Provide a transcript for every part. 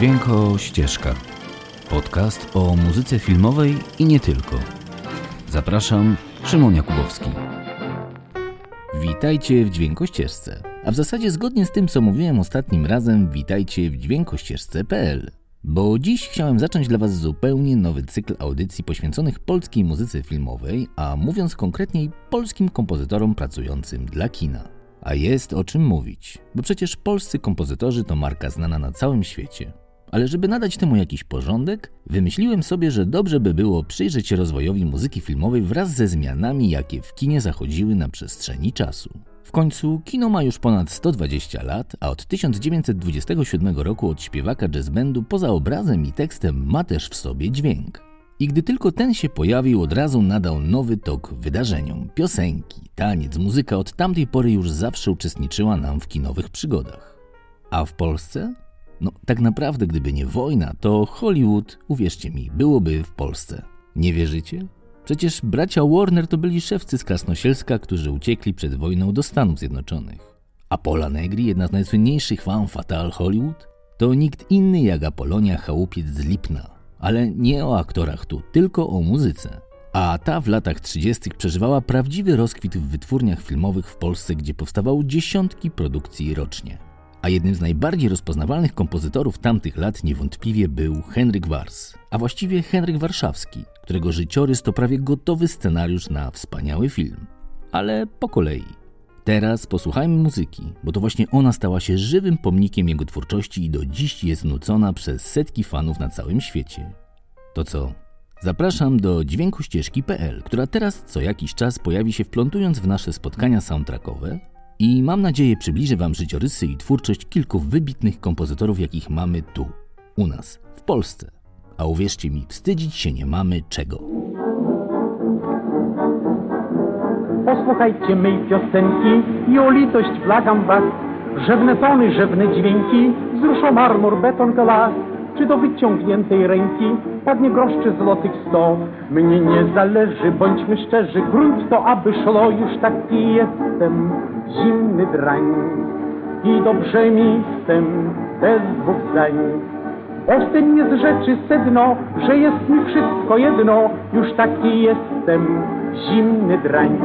Dźwięko Ścieżka. Podcast o muzyce filmowej i nie tylko. Zapraszam, Szymon Jakubowski. Witajcie w Dźwiękościeżce. A w zasadzie zgodnie z tym, co mówiłem ostatnim razem, witajcie w dźwiękościeżce.pl. Bo dziś chciałem zacząć dla Was zupełnie nowy cykl audycji poświęconych polskiej muzyce filmowej, a mówiąc konkretniej polskim kompozytorom pracującym dla kina. A jest o czym mówić, bo przecież polscy kompozytorzy to marka znana na całym świecie. Ale żeby nadać temu jakiś porządek, wymyśliłem sobie, że dobrze by było przyjrzeć się rozwojowi muzyki filmowej wraz ze zmianami, jakie w kinie zachodziły na przestrzeni czasu. W końcu kino ma już ponad 120 lat, a od 1927 roku od śpiewaka jazzbandu poza obrazem i tekstem ma też w sobie dźwięk. I gdy tylko ten się pojawił, od razu nadał nowy tok wydarzeniom. Piosenki, taniec, muzyka od tamtej pory już zawsze uczestniczyła nam w kinowych przygodach. A w Polsce? No, tak naprawdę, gdyby nie wojna, to Hollywood, uwierzcie mi, byłoby w Polsce. Nie wierzycie? Przecież bracia Warner to byli szewcy z Krasnosielska, którzy uciekli przed wojną do Stanów Zjednoczonych. A Pola Negri, jedna z najsłynniejszych fan fatal Hollywood, to nikt inny jak Apolonia Chałupiec z Lipna. Ale nie o aktorach tu, tylko o muzyce. A ta w latach 30. przeżywała prawdziwy rozkwit w wytwórniach filmowych w Polsce, gdzie powstawało dziesiątki produkcji rocznie. A jednym z najbardziej rozpoznawalnych kompozytorów tamtych lat niewątpliwie był Henryk Wars, a właściwie Henryk Warszawski, którego życiorys to prawie gotowy scenariusz na wspaniały film. Ale po kolei. Teraz posłuchajmy muzyki, bo to właśnie ona stała się żywym pomnikiem jego twórczości i do dziś jest nucona przez setki fanów na całym świecie. To co? Zapraszam do dźwiękuścieżki.pl, która teraz co jakiś czas pojawi się wplątując w nasze spotkania soundtrackowe i mam nadzieję przybliży Wam życiorysy i twórczość kilku wybitnych kompozytorów, jakich mamy tu, u nas, w Polsce. A uwierzcie mi, wstydzić się nie mamy czego. Posłuchajcie mej piosenki i o litość błagam was. Rzewne tony, rzewne dźwięki, wzruszą marmur, beton, glas. Czy do wyciągniętej ręki padnie groszczy złotych sto? Mnie nie zależy, bądźmy szczerzy, grunt to aby szło, już taki jestem, zimny drań. I dobrze mi tym, bez dwóch zdań. W tym jest rzeczy sedno, że jest mi wszystko jedno, już taki jestem, zimny drań.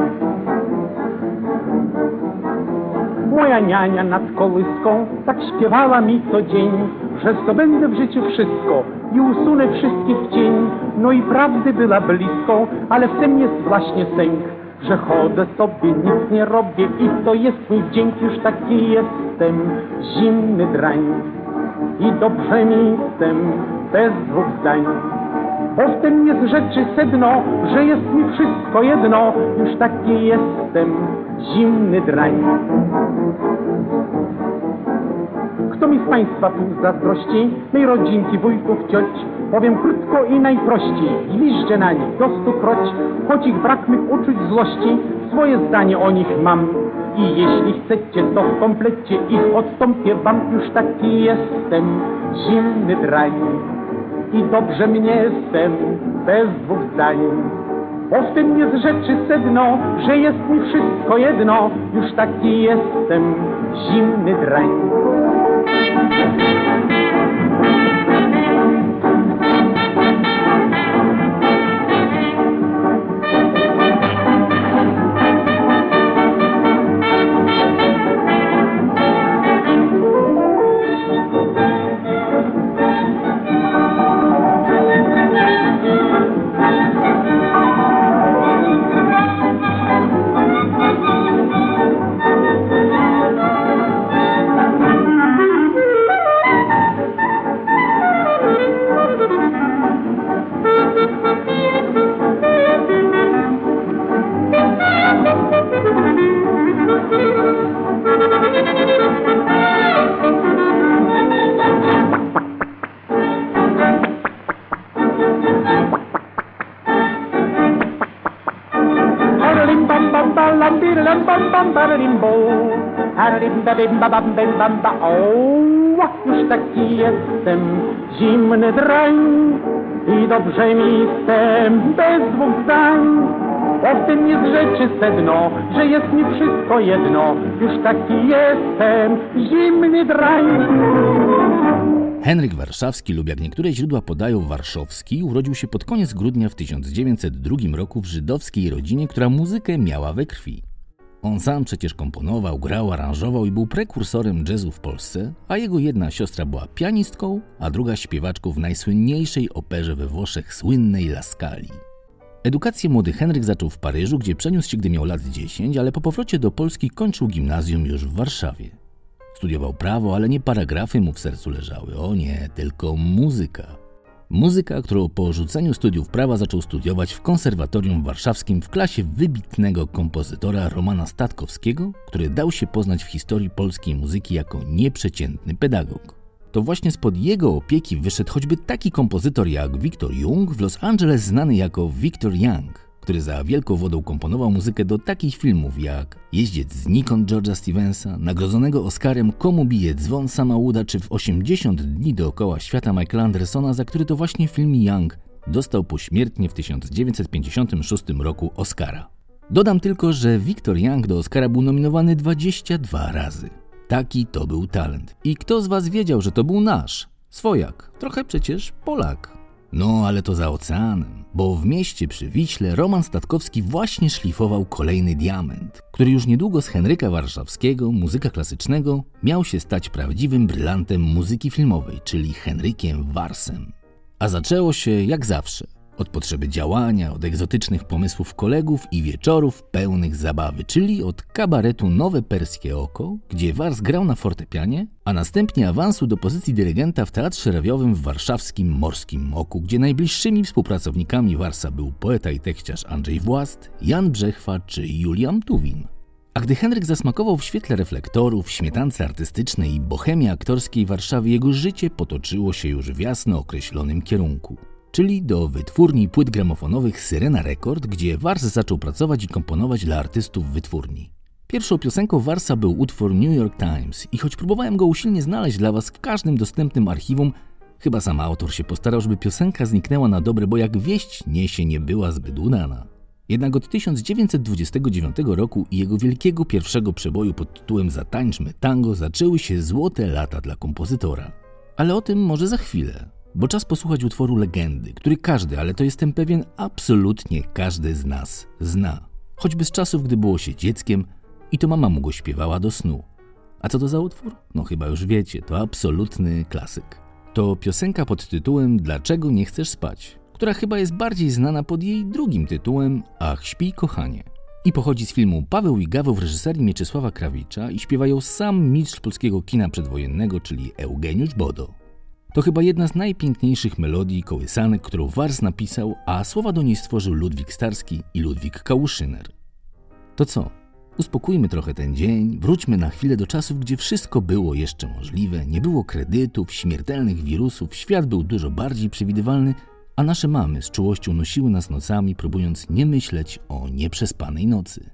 Moja niania nad kołyską tak śpiewała mi co dzień, że zdobędę w życiu wszystko i usunę wszystkich cień. No i prawdy była blisko, ale w tym jest właśnie sęk, że chodzę sobie, nic nie robię i to jest mój wdzięk, już taki jestem, zimny drań. I dobrze mi tym, bez dwóch zdań. Bo w tym jest rzeczy sedno, że jest mi wszystko jedno, już taki jestem, zimny drań. Kto mi z Państwa tu zazdrości, tej rodzinki, wujków, cioć, powiem krótko i najprościej, gwiżdżę na nich do stokroć, choć ich brak mych uczuć złości, swoje zdanie o nich mam. I jeśli chcecie, to w komplecie ich odstąpię wam, już taki jestem, zimny drań. I dobrze mnie jestem, bez dwóch zdań. Bo w tym jest rzeczy sedno, że jest mi wszystko jedno, już taki jestem, zimny drań. Música Hadadim badim ba bam bim bam ba o. Już taki jestem zimny drań i dobrze mi tym bez dwóch zdań. W tym jest rzeczy sedno, że jest mi wszystko jedno. Już taki jestem zimny drań. Henryk Warszawski lub jak niektóre źródła podają Warszawski urodził się pod koniec grudnia w 1902 roku w żydowskiej rodzinie, która muzykę miała we krwi. On sam przecież komponował, grał, aranżował i był prekursorem jazzu w Polsce, a jego jedna siostra była pianistką, a druga śpiewaczką w najsłynniejszej operze we Włoszech słynnej La Scali. Edukację młody Henryk zaczął w Paryżu, gdzie przeniósł się, gdy miał lat 10, ale po powrocie do Polski kończył gimnazjum już w Warszawie. Studiował prawo, ale nie paragrafy mu w sercu leżały, o nie, tylko muzyka. Muzyka, którą po rzuceniu studiów prawa zaczął studiować w konserwatorium warszawskim w klasie wybitnego kompozytora Romana Statkowskiego, który dał się poznać w historii polskiej muzyki jako nieprzeciętny pedagog. To właśnie spod jego opieki wyszedł choćby taki kompozytor jak Victor Jung, w Los Angeles znany jako Victor Young który za wielką wodą komponował muzykę do takich filmów jak Jeździec znikąd George'a Stevensa, nagrodzonego Oscarem Komu bije dzwon Samauda, czy w 80 dni dookoła świata Michaela Andersona, za który to właśnie film Young dostał pośmiertnie w 1956 roku Oscara. Dodam tylko, że Victor Young do Oscara był nominowany 22 razy. Taki to był talent. I kto z was wiedział, że to był nasz? Swojak, trochę przecież Polak. No, ale to za oceanem, bo w mieście przy Wiśle Roman Statkowski właśnie szlifował kolejny diament, który już niedługo z Henryka Warszawskiego, muzyka klasycznego, miał się stać prawdziwym brylantem muzyki filmowej, czyli Henrykiem Warsem. A zaczęło się jak zawsze od potrzeby działania, od egzotycznych pomysłów kolegów i wieczorów pełnych zabawy, czyli od kabaretu Nowe Perskie Oko, gdzie Wars grał na fortepianie, a następnie awansu do pozycji dyrygenta w Teatrze Radiowym w warszawskim Morskim Oku, gdzie najbliższymi współpracownikami Warsa był poeta i tekściarz Andrzej Włast, Jan Brzechwa czy Julian Tuwin. A gdy Henryk zasmakował w świetle reflektorów, śmietance artystycznej i bohemii aktorskiej Warszawy, jego życie potoczyło się już w jasno określonym kierunku czyli do wytwórni płyt gramofonowych Syrena Record, gdzie Wars zaczął pracować i komponować dla artystów wytwórni. Pierwszą piosenką Warsa był utwór New York Times i choć próbowałem go usilnie znaleźć dla Was w każdym dostępnym archiwum, chyba sam autor się postarał, żeby piosenka zniknęła na dobre, bo jak wieść niesie nie była zbyt udana. Jednak od 1929 roku i jego wielkiego pierwszego przeboju pod tytułem Zatańczmy tango zaczęły się złote lata dla kompozytora. Ale o tym może za chwilę bo czas posłuchać utworu legendy, który każdy, ale to jestem pewien, absolutnie każdy z nas zna. Choćby z czasów, gdy było się dzieckiem i to mama mu go śpiewała do snu. A co to za utwór? No chyba już wiecie, to absolutny klasyk. To piosenka pod tytułem Dlaczego nie chcesz spać, która chyba jest bardziej znana pod jej drugim tytułem Ach, śpij kochanie. I pochodzi z filmu Paweł i Gaweł w reżyserii Mieczysława Krawicza i śpiewają sam mistrz polskiego kina przedwojennego, czyli Eugeniusz Bodo. To chyba jedna z najpiękniejszych melodii kołysanek, którą Wars napisał, a słowa do niej stworzył Ludwik Starski i Ludwik Kałuszyner. To co? Uspokójmy trochę ten dzień, wróćmy na chwilę do czasów, gdzie wszystko było jeszcze możliwe, nie było kredytów, śmiertelnych wirusów, świat był dużo bardziej przewidywalny, a nasze mamy z czułością nosiły nas nocami, próbując nie myśleć o nieprzespanej nocy.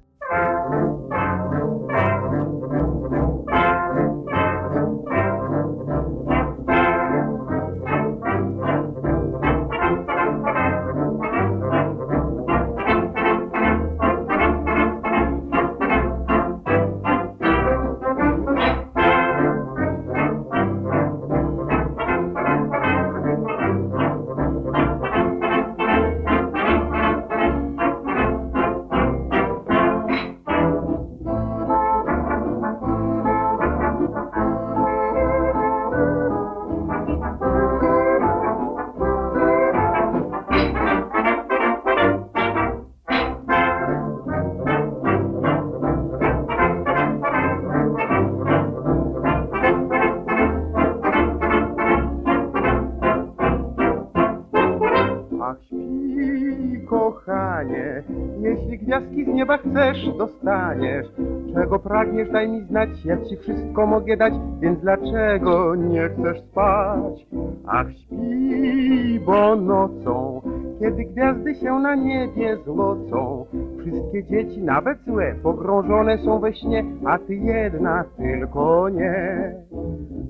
Dostaniesz. Czego pragniesz, daj mi znać, ja ci wszystko mogę dać, więc dlaczego nie chcesz spać? Ach, śpi, bo nocą, kiedy gwiazdy się na niebie złocą, wszystkie dzieci, nawet złe, pogrążone są we śnie, a ty jedna tylko nie.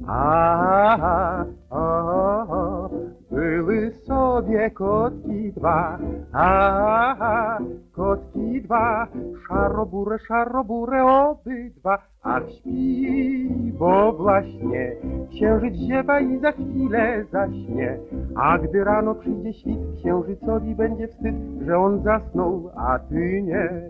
A, a, a, były sobie kotki dwa, Aha, kotki dwa, szarobure, szarobure obydwa, ach śpi, bo właśnie księżyc ziewa i za chwilę zaśnie. A gdy rano przyjdzie świt, księżycowi będzie wstyd, że on zasnął, a ty nie.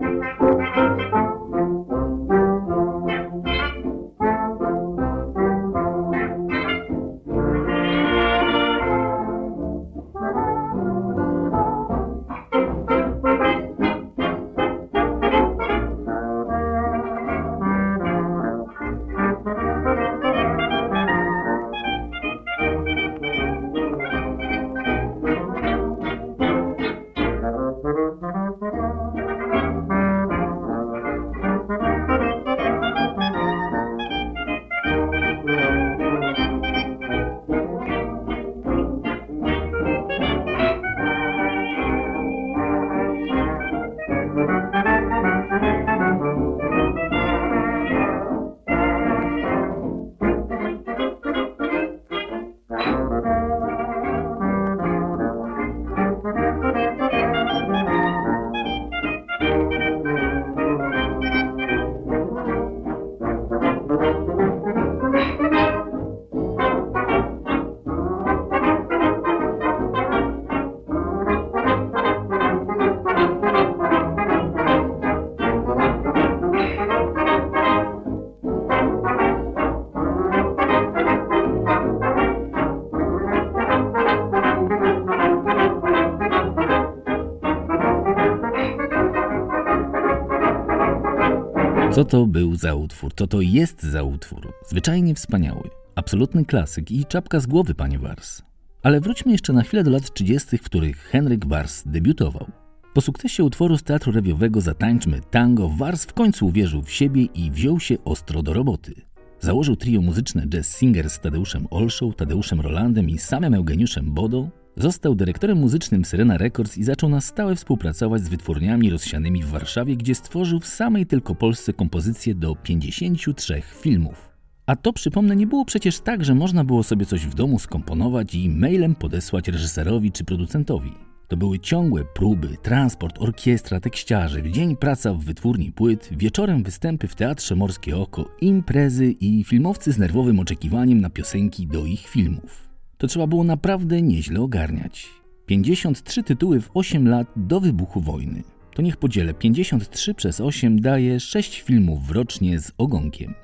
Za utwór? Co to jest za utwór? Zwyczajnie wspaniały. Absolutny klasyk i czapka z głowy, panie Wars. Ale wróćmy jeszcze na chwilę do lat 30., w których Henryk Wars debiutował. Po sukcesie utworu z teatru rewiowego Zatańczmy tango, Wars w końcu uwierzył w siebie i wziął się ostro do roboty. Założył trio muzyczne Jazz Singer z Tadeuszem Olszą, Tadeuszem Rolandem i samym Eugeniuszem Bodą, Został dyrektorem muzycznym Syrena Records i zaczął na stałe współpracować z wytwórniami rozsianymi w Warszawie, gdzie stworzył w samej tylko Polsce kompozycje do 53 filmów. A to przypomnę, nie było przecież tak, że można było sobie coś w domu skomponować i mailem podesłać reżyserowi czy producentowi. To były ciągłe próby, transport, orkiestra, tekściarzy, w dzień praca w wytwórni płyt, wieczorem występy w Teatrze Morskie Oko, imprezy i filmowcy z nerwowym oczekiwaniem na piosenki do ich filmów to trzeba było naprawdę nieźle ogarniać. 53 tytuły w 8 lat do wybuchu wojny. To niech podzielę 53 przez 8 daje 6 filmów rocznie z ogonkiem.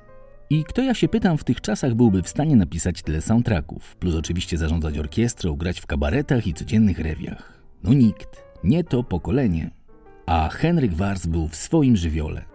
I kto ja się pytam w tych czasach byłby w stanie napisać tyle soundtracków, plus oczywiście zarządzać orkiestrą, grać w kabaretach i codziennych rewiach? No nikt. Nie to pokolenie. A Henryk Wars był w swoim żywiole.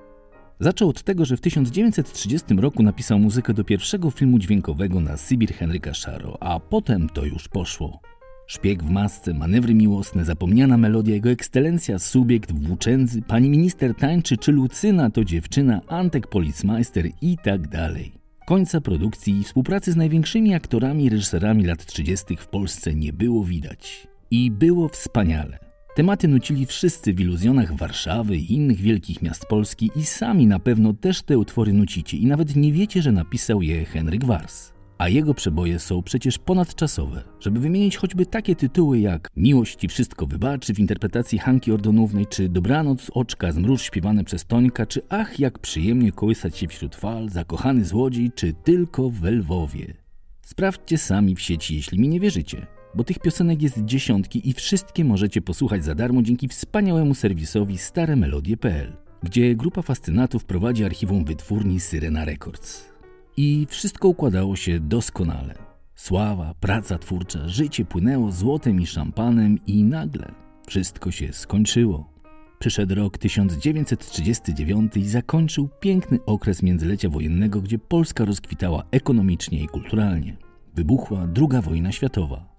Zaczął od tego, że w 1930 roku napisał muzykę do pierwszego filmu dźwiękowego na Sybir Henryka Szaro, a potem to już poszło. Szpieg w masce, manewry miłosne, zapomniana melodia, jego ekscelencja, subiekt, włóczędzy, pani minister tańczy czy Lucyna to dziewczyna, Antek Policmeister i tak dalej. Końca produkcji i współpracy z największymi aktorami i reżyserami lat 30. w Polsce nie było widać. I było wspaniale. Tematy nucili wszyscy w iluzjonach Warszawy i innych wielkich miast Polski i sami na pewno też te utwory nucicie i nawet nie wiecie, że napisał je Henryk Wars. A jego przeboje są przecież ponadczasowe, żeby wymienić choćby takie tytuły jak Miłość ci wszystko wybaczy w interpretacji Hanki Ordonównej, czy Dobranoc, Oczka, Zmróż śpiewane przez Tońka, czy Ach jak przyjemnie kołysać się wśród fal, Zakochany złodziej, czy Tylko w Lwowie. Sprawdźcie sami w sieci, jeśli mi nie wierzycie bo tych piosenek jest dziesiątki i wszystkie możecie posłuchać za darmo dzięki wspaniałemu serwisowi staremelodie.pl, gdzie grupa fascynatów prowadzi archiwum wytwórni Syrena Records. I wszystko układało się doskonale. Sława, praca twórcza, życie płynęło złotem i szampanem i nagle wszystko się skończyło. Przyszedł rok 1939 i zakończył piękny okres międzylecia wojennego, gdzie Polska rozkwitała ekonomicznie i kulturalnie. Wybuchła II wojna światowa.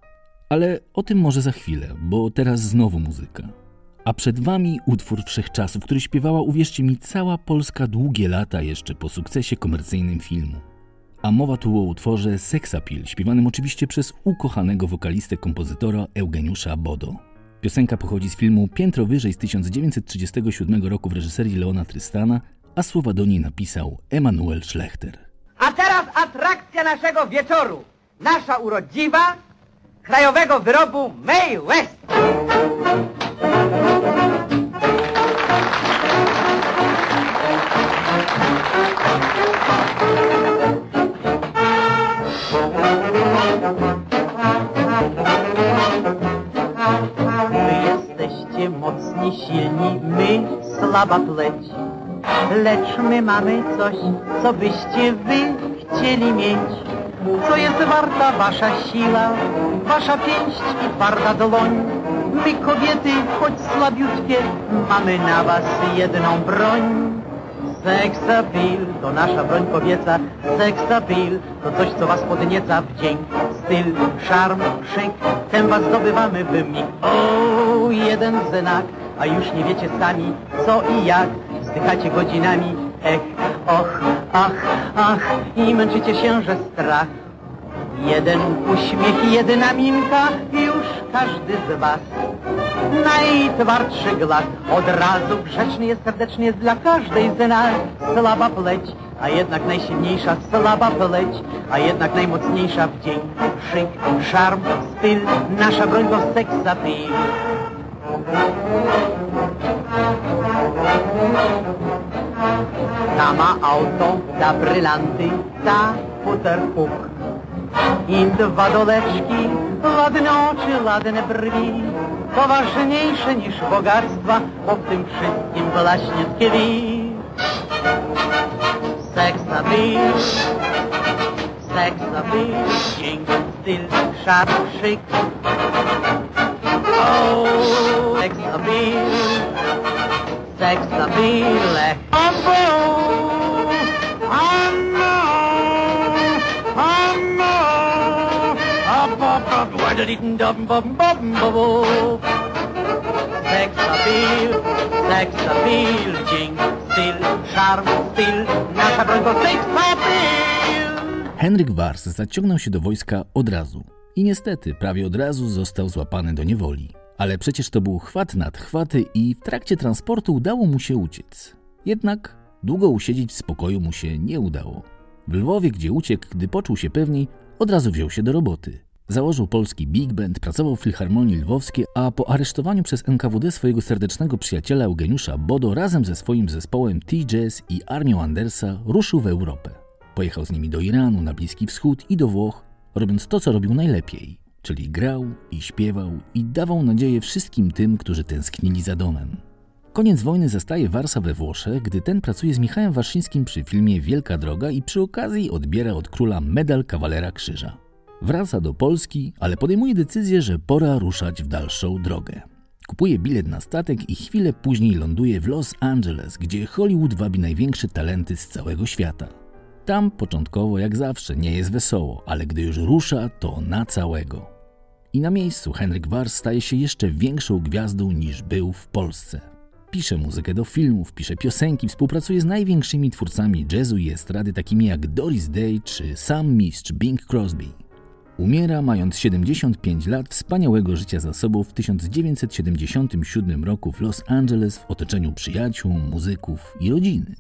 Ale o tym może za chwilę, bo teraz znowu muzyka. A przed wami utwór wszechczasów, który śpiewała, uwierzcie mi, cała Polska długie lata jeszcze po sukcesie komercyjnym filmu. A mowa tu o utworze Sexapil, śpiewanym oczywiście przez ukochanego wokalistę kompozytora Eugeniusza Bodo. Piosenka pochodzi z filmu Piętro wyżej z 1937 roku w reżyserii Leona Trystana, a słowa do niej napisał Emanuel Schlechter. A teraz atrakcja naszego wieczoru. Nasza urodziwa, krajowego wyrobu May West. Mocni, silni, my słaba pleć. Lecz my mamy coś, co byście wy chcieli mieć. Co jest warta wasza siła, wasza pięść i twarda dłoń. My kobiety, choć słabiutkie, mamy na was jedną broń. Seksapil to nasza broń kobieca, seksapil to coś, co was podnieca w dzień. Styl, szarm, szyk, tem was zdobywamy w mig. O, jeden znak, a już nie wiecie sami, co i jak. Wzdychacie godzinami, ech, och, ach, ach i męczycie się, że strach. Jeden uśmiech, jedna minka, już każdy z was. Najtwardszy glad od razu grzeczny jest, serdeczny jest dla każdej z nas. Słaba pleć, a jednak najsilniejsza słaba pleć A jednak najmocniejsza w dzień. Szyk, szarm, styl, nasza broń to seksapil Ta ma auto, ta brylanty, ta futerpuk i dwa doleczki, ładne oczy, ładne brwi, to ważniejsze niż bogactwa, bo w tym wszystkim właśnie tkwi. Seks bil, seks bil, dzięki styl, szat, szyk. O, seks na bil, seks na bil, ech, o, o, o, a, bo, bo, wadadidin, dum, bum, bum, bo, bo. Seks appeal, seks appeal, dzięki styl, szarm, styl, nasza broń to seks appeal. Henryk Wars zaciągnął się do wojska od razu. I niestety, prawie od razu został złapany do niewoli. Ale przecież to był chwat nad chwaty i w trakcie transportu udało mu się uciec. Jednak długo usiedzieć w spokoju mu się nie udało. W Lwowie, gdzie uciekł, gdy poczuł się pewniej, od razu wziął się do roboty. Założył polski big band, pracował w Filharmonii Lwowskiej, a po aresztowaniu przez NKWD swojego serdecznego przyjaciela Eugeniusza Bodo razem ze swoim zespołem T-Jazz i Arnią Andersa ruszył w Europę. Pojechał z nimi do Iranu, na Bliski Wschód i do Włoch, robiąc to, co robił najlepiej, czyli grał i śpiewał i dawał nadzieję wszystkim tym, którzy tęsknili za domem. Koniec wojny zastaje Warsa we Włoszech, gdy ten pracuje z Michałem Warszyńskim przy filmie Wielka Droga i przy okazji odbiera od króla medal kawalera krzyża. Wraca do Polski, ale podejmuje decyzję, że pora ruszać w dalszą drogę. Kupuje bilet na statek i chwilę później ląduje w Los Angeles, gdzie Hollywood wabi największe talenty z całego świata. Tam początkowo, jak zawsze, nie jest wesoło, ale gdy już rusza, to na całego. I na miejscu Henryk Wars staje się jeszcze większą gwiazdą niż był w Polsce. Pisze muzykę do filmów, pisze piosenki, współpracuje z największymi twórcami jazzu i estrady takimi jak Doris Day czy sam mistrz Bing Crosby. Umiera mając 75 lat wspaniałego życia za sobą w 1977 roku w Los Angeles w otoczeniu przyjaciół, muzyków i rodziny.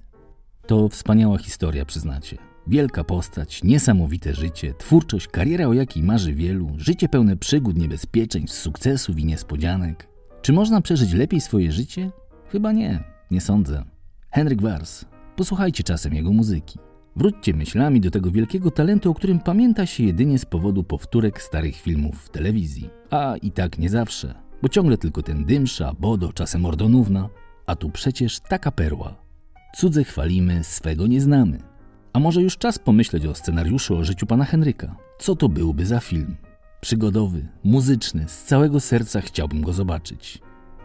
To wspaniała historia, przyznacie. Wielka postać, niesamowite życie, twórczość, kariera o jakiej marzy wielu, życie pełne przygód, niebezpieczeństw, sukcesów i niespodzianek. Czy można przeżyć lepiej swoje życie? Chyba nie, nie sądzę. Henryk Wars. Posłuchajcie czasem jego muzyki. Wróćcie myślami do tego wielkiego talentu, o którym pamięta się jedynie z powodu powtórek starych filmów w telewizji. A i tak nie zawsze, bo ciągle tylko ten Dymsza, Bodo, czasem Ordonówna, a tu przecież taka perła. Cudze chwalimy, swego nie znamy. A może już czas pomyśleć o scenariuszu o życiu pana Henryka? Co to byłby za film? Przygodowy, muzyczny, z całego serca chciałbym go zobaczyć.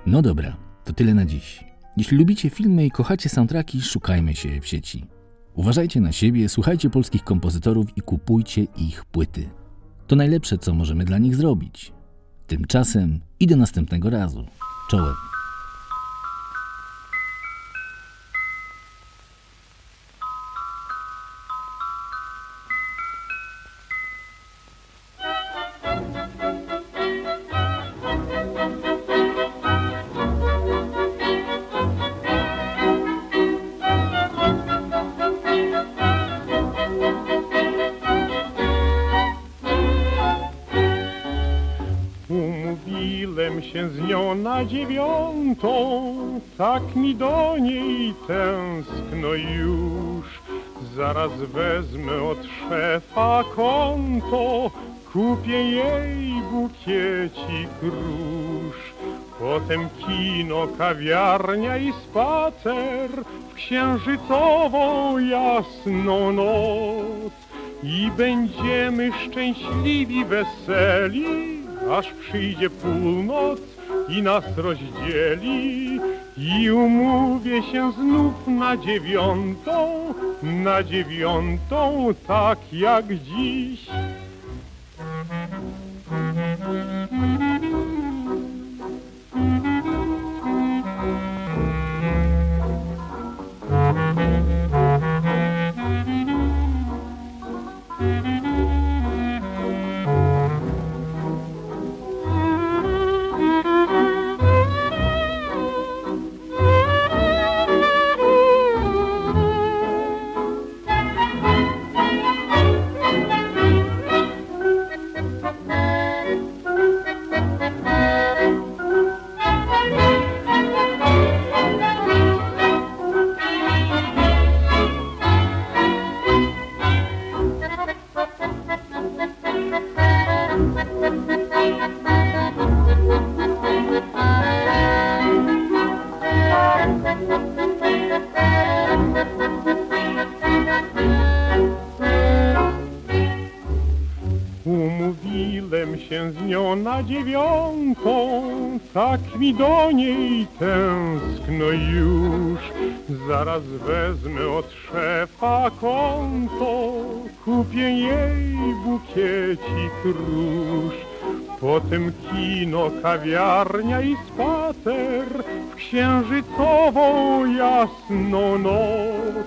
No dobra, to tyle na dziś. Jeśli lubicie filmy i kochacie soundtracki, szukajmy się w sieci. Uważajcie na siebie, słuchajcie polskich kompozytorów i kupujcie ich płyty. To najlepsze, co możemy dla nich zrobić. Tymczasem i do następnego razu. Czołem. Na dziewiątą, tak mi do niej tęskno już. Zaraz wezmę od szefa konto, kupię jej bukiecik róż. Potem kino, kawiarnia i spacer w księżycową jasną noc. I będziemy szczęśliwi, weseli, aż przyjdzie północ i nas rozdzieli. I umówię się znów na dziewiątą, na dziewiątą, tak jak dziś. Mi do niej tęskno już. Zaraz wezmę od szefa konto, kupię jej bukiecik róż. Potem kino, kawiarnia i spacer w księżycową jasną noc.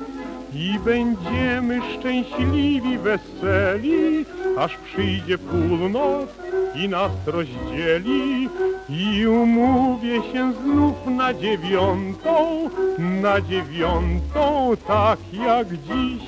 I będziemy szczęśliwi, weseli, aż przyjdzie północ i nas rozdzieli. I umówię się znów na dziewiątą, na dziewiątą, tak jak dziś.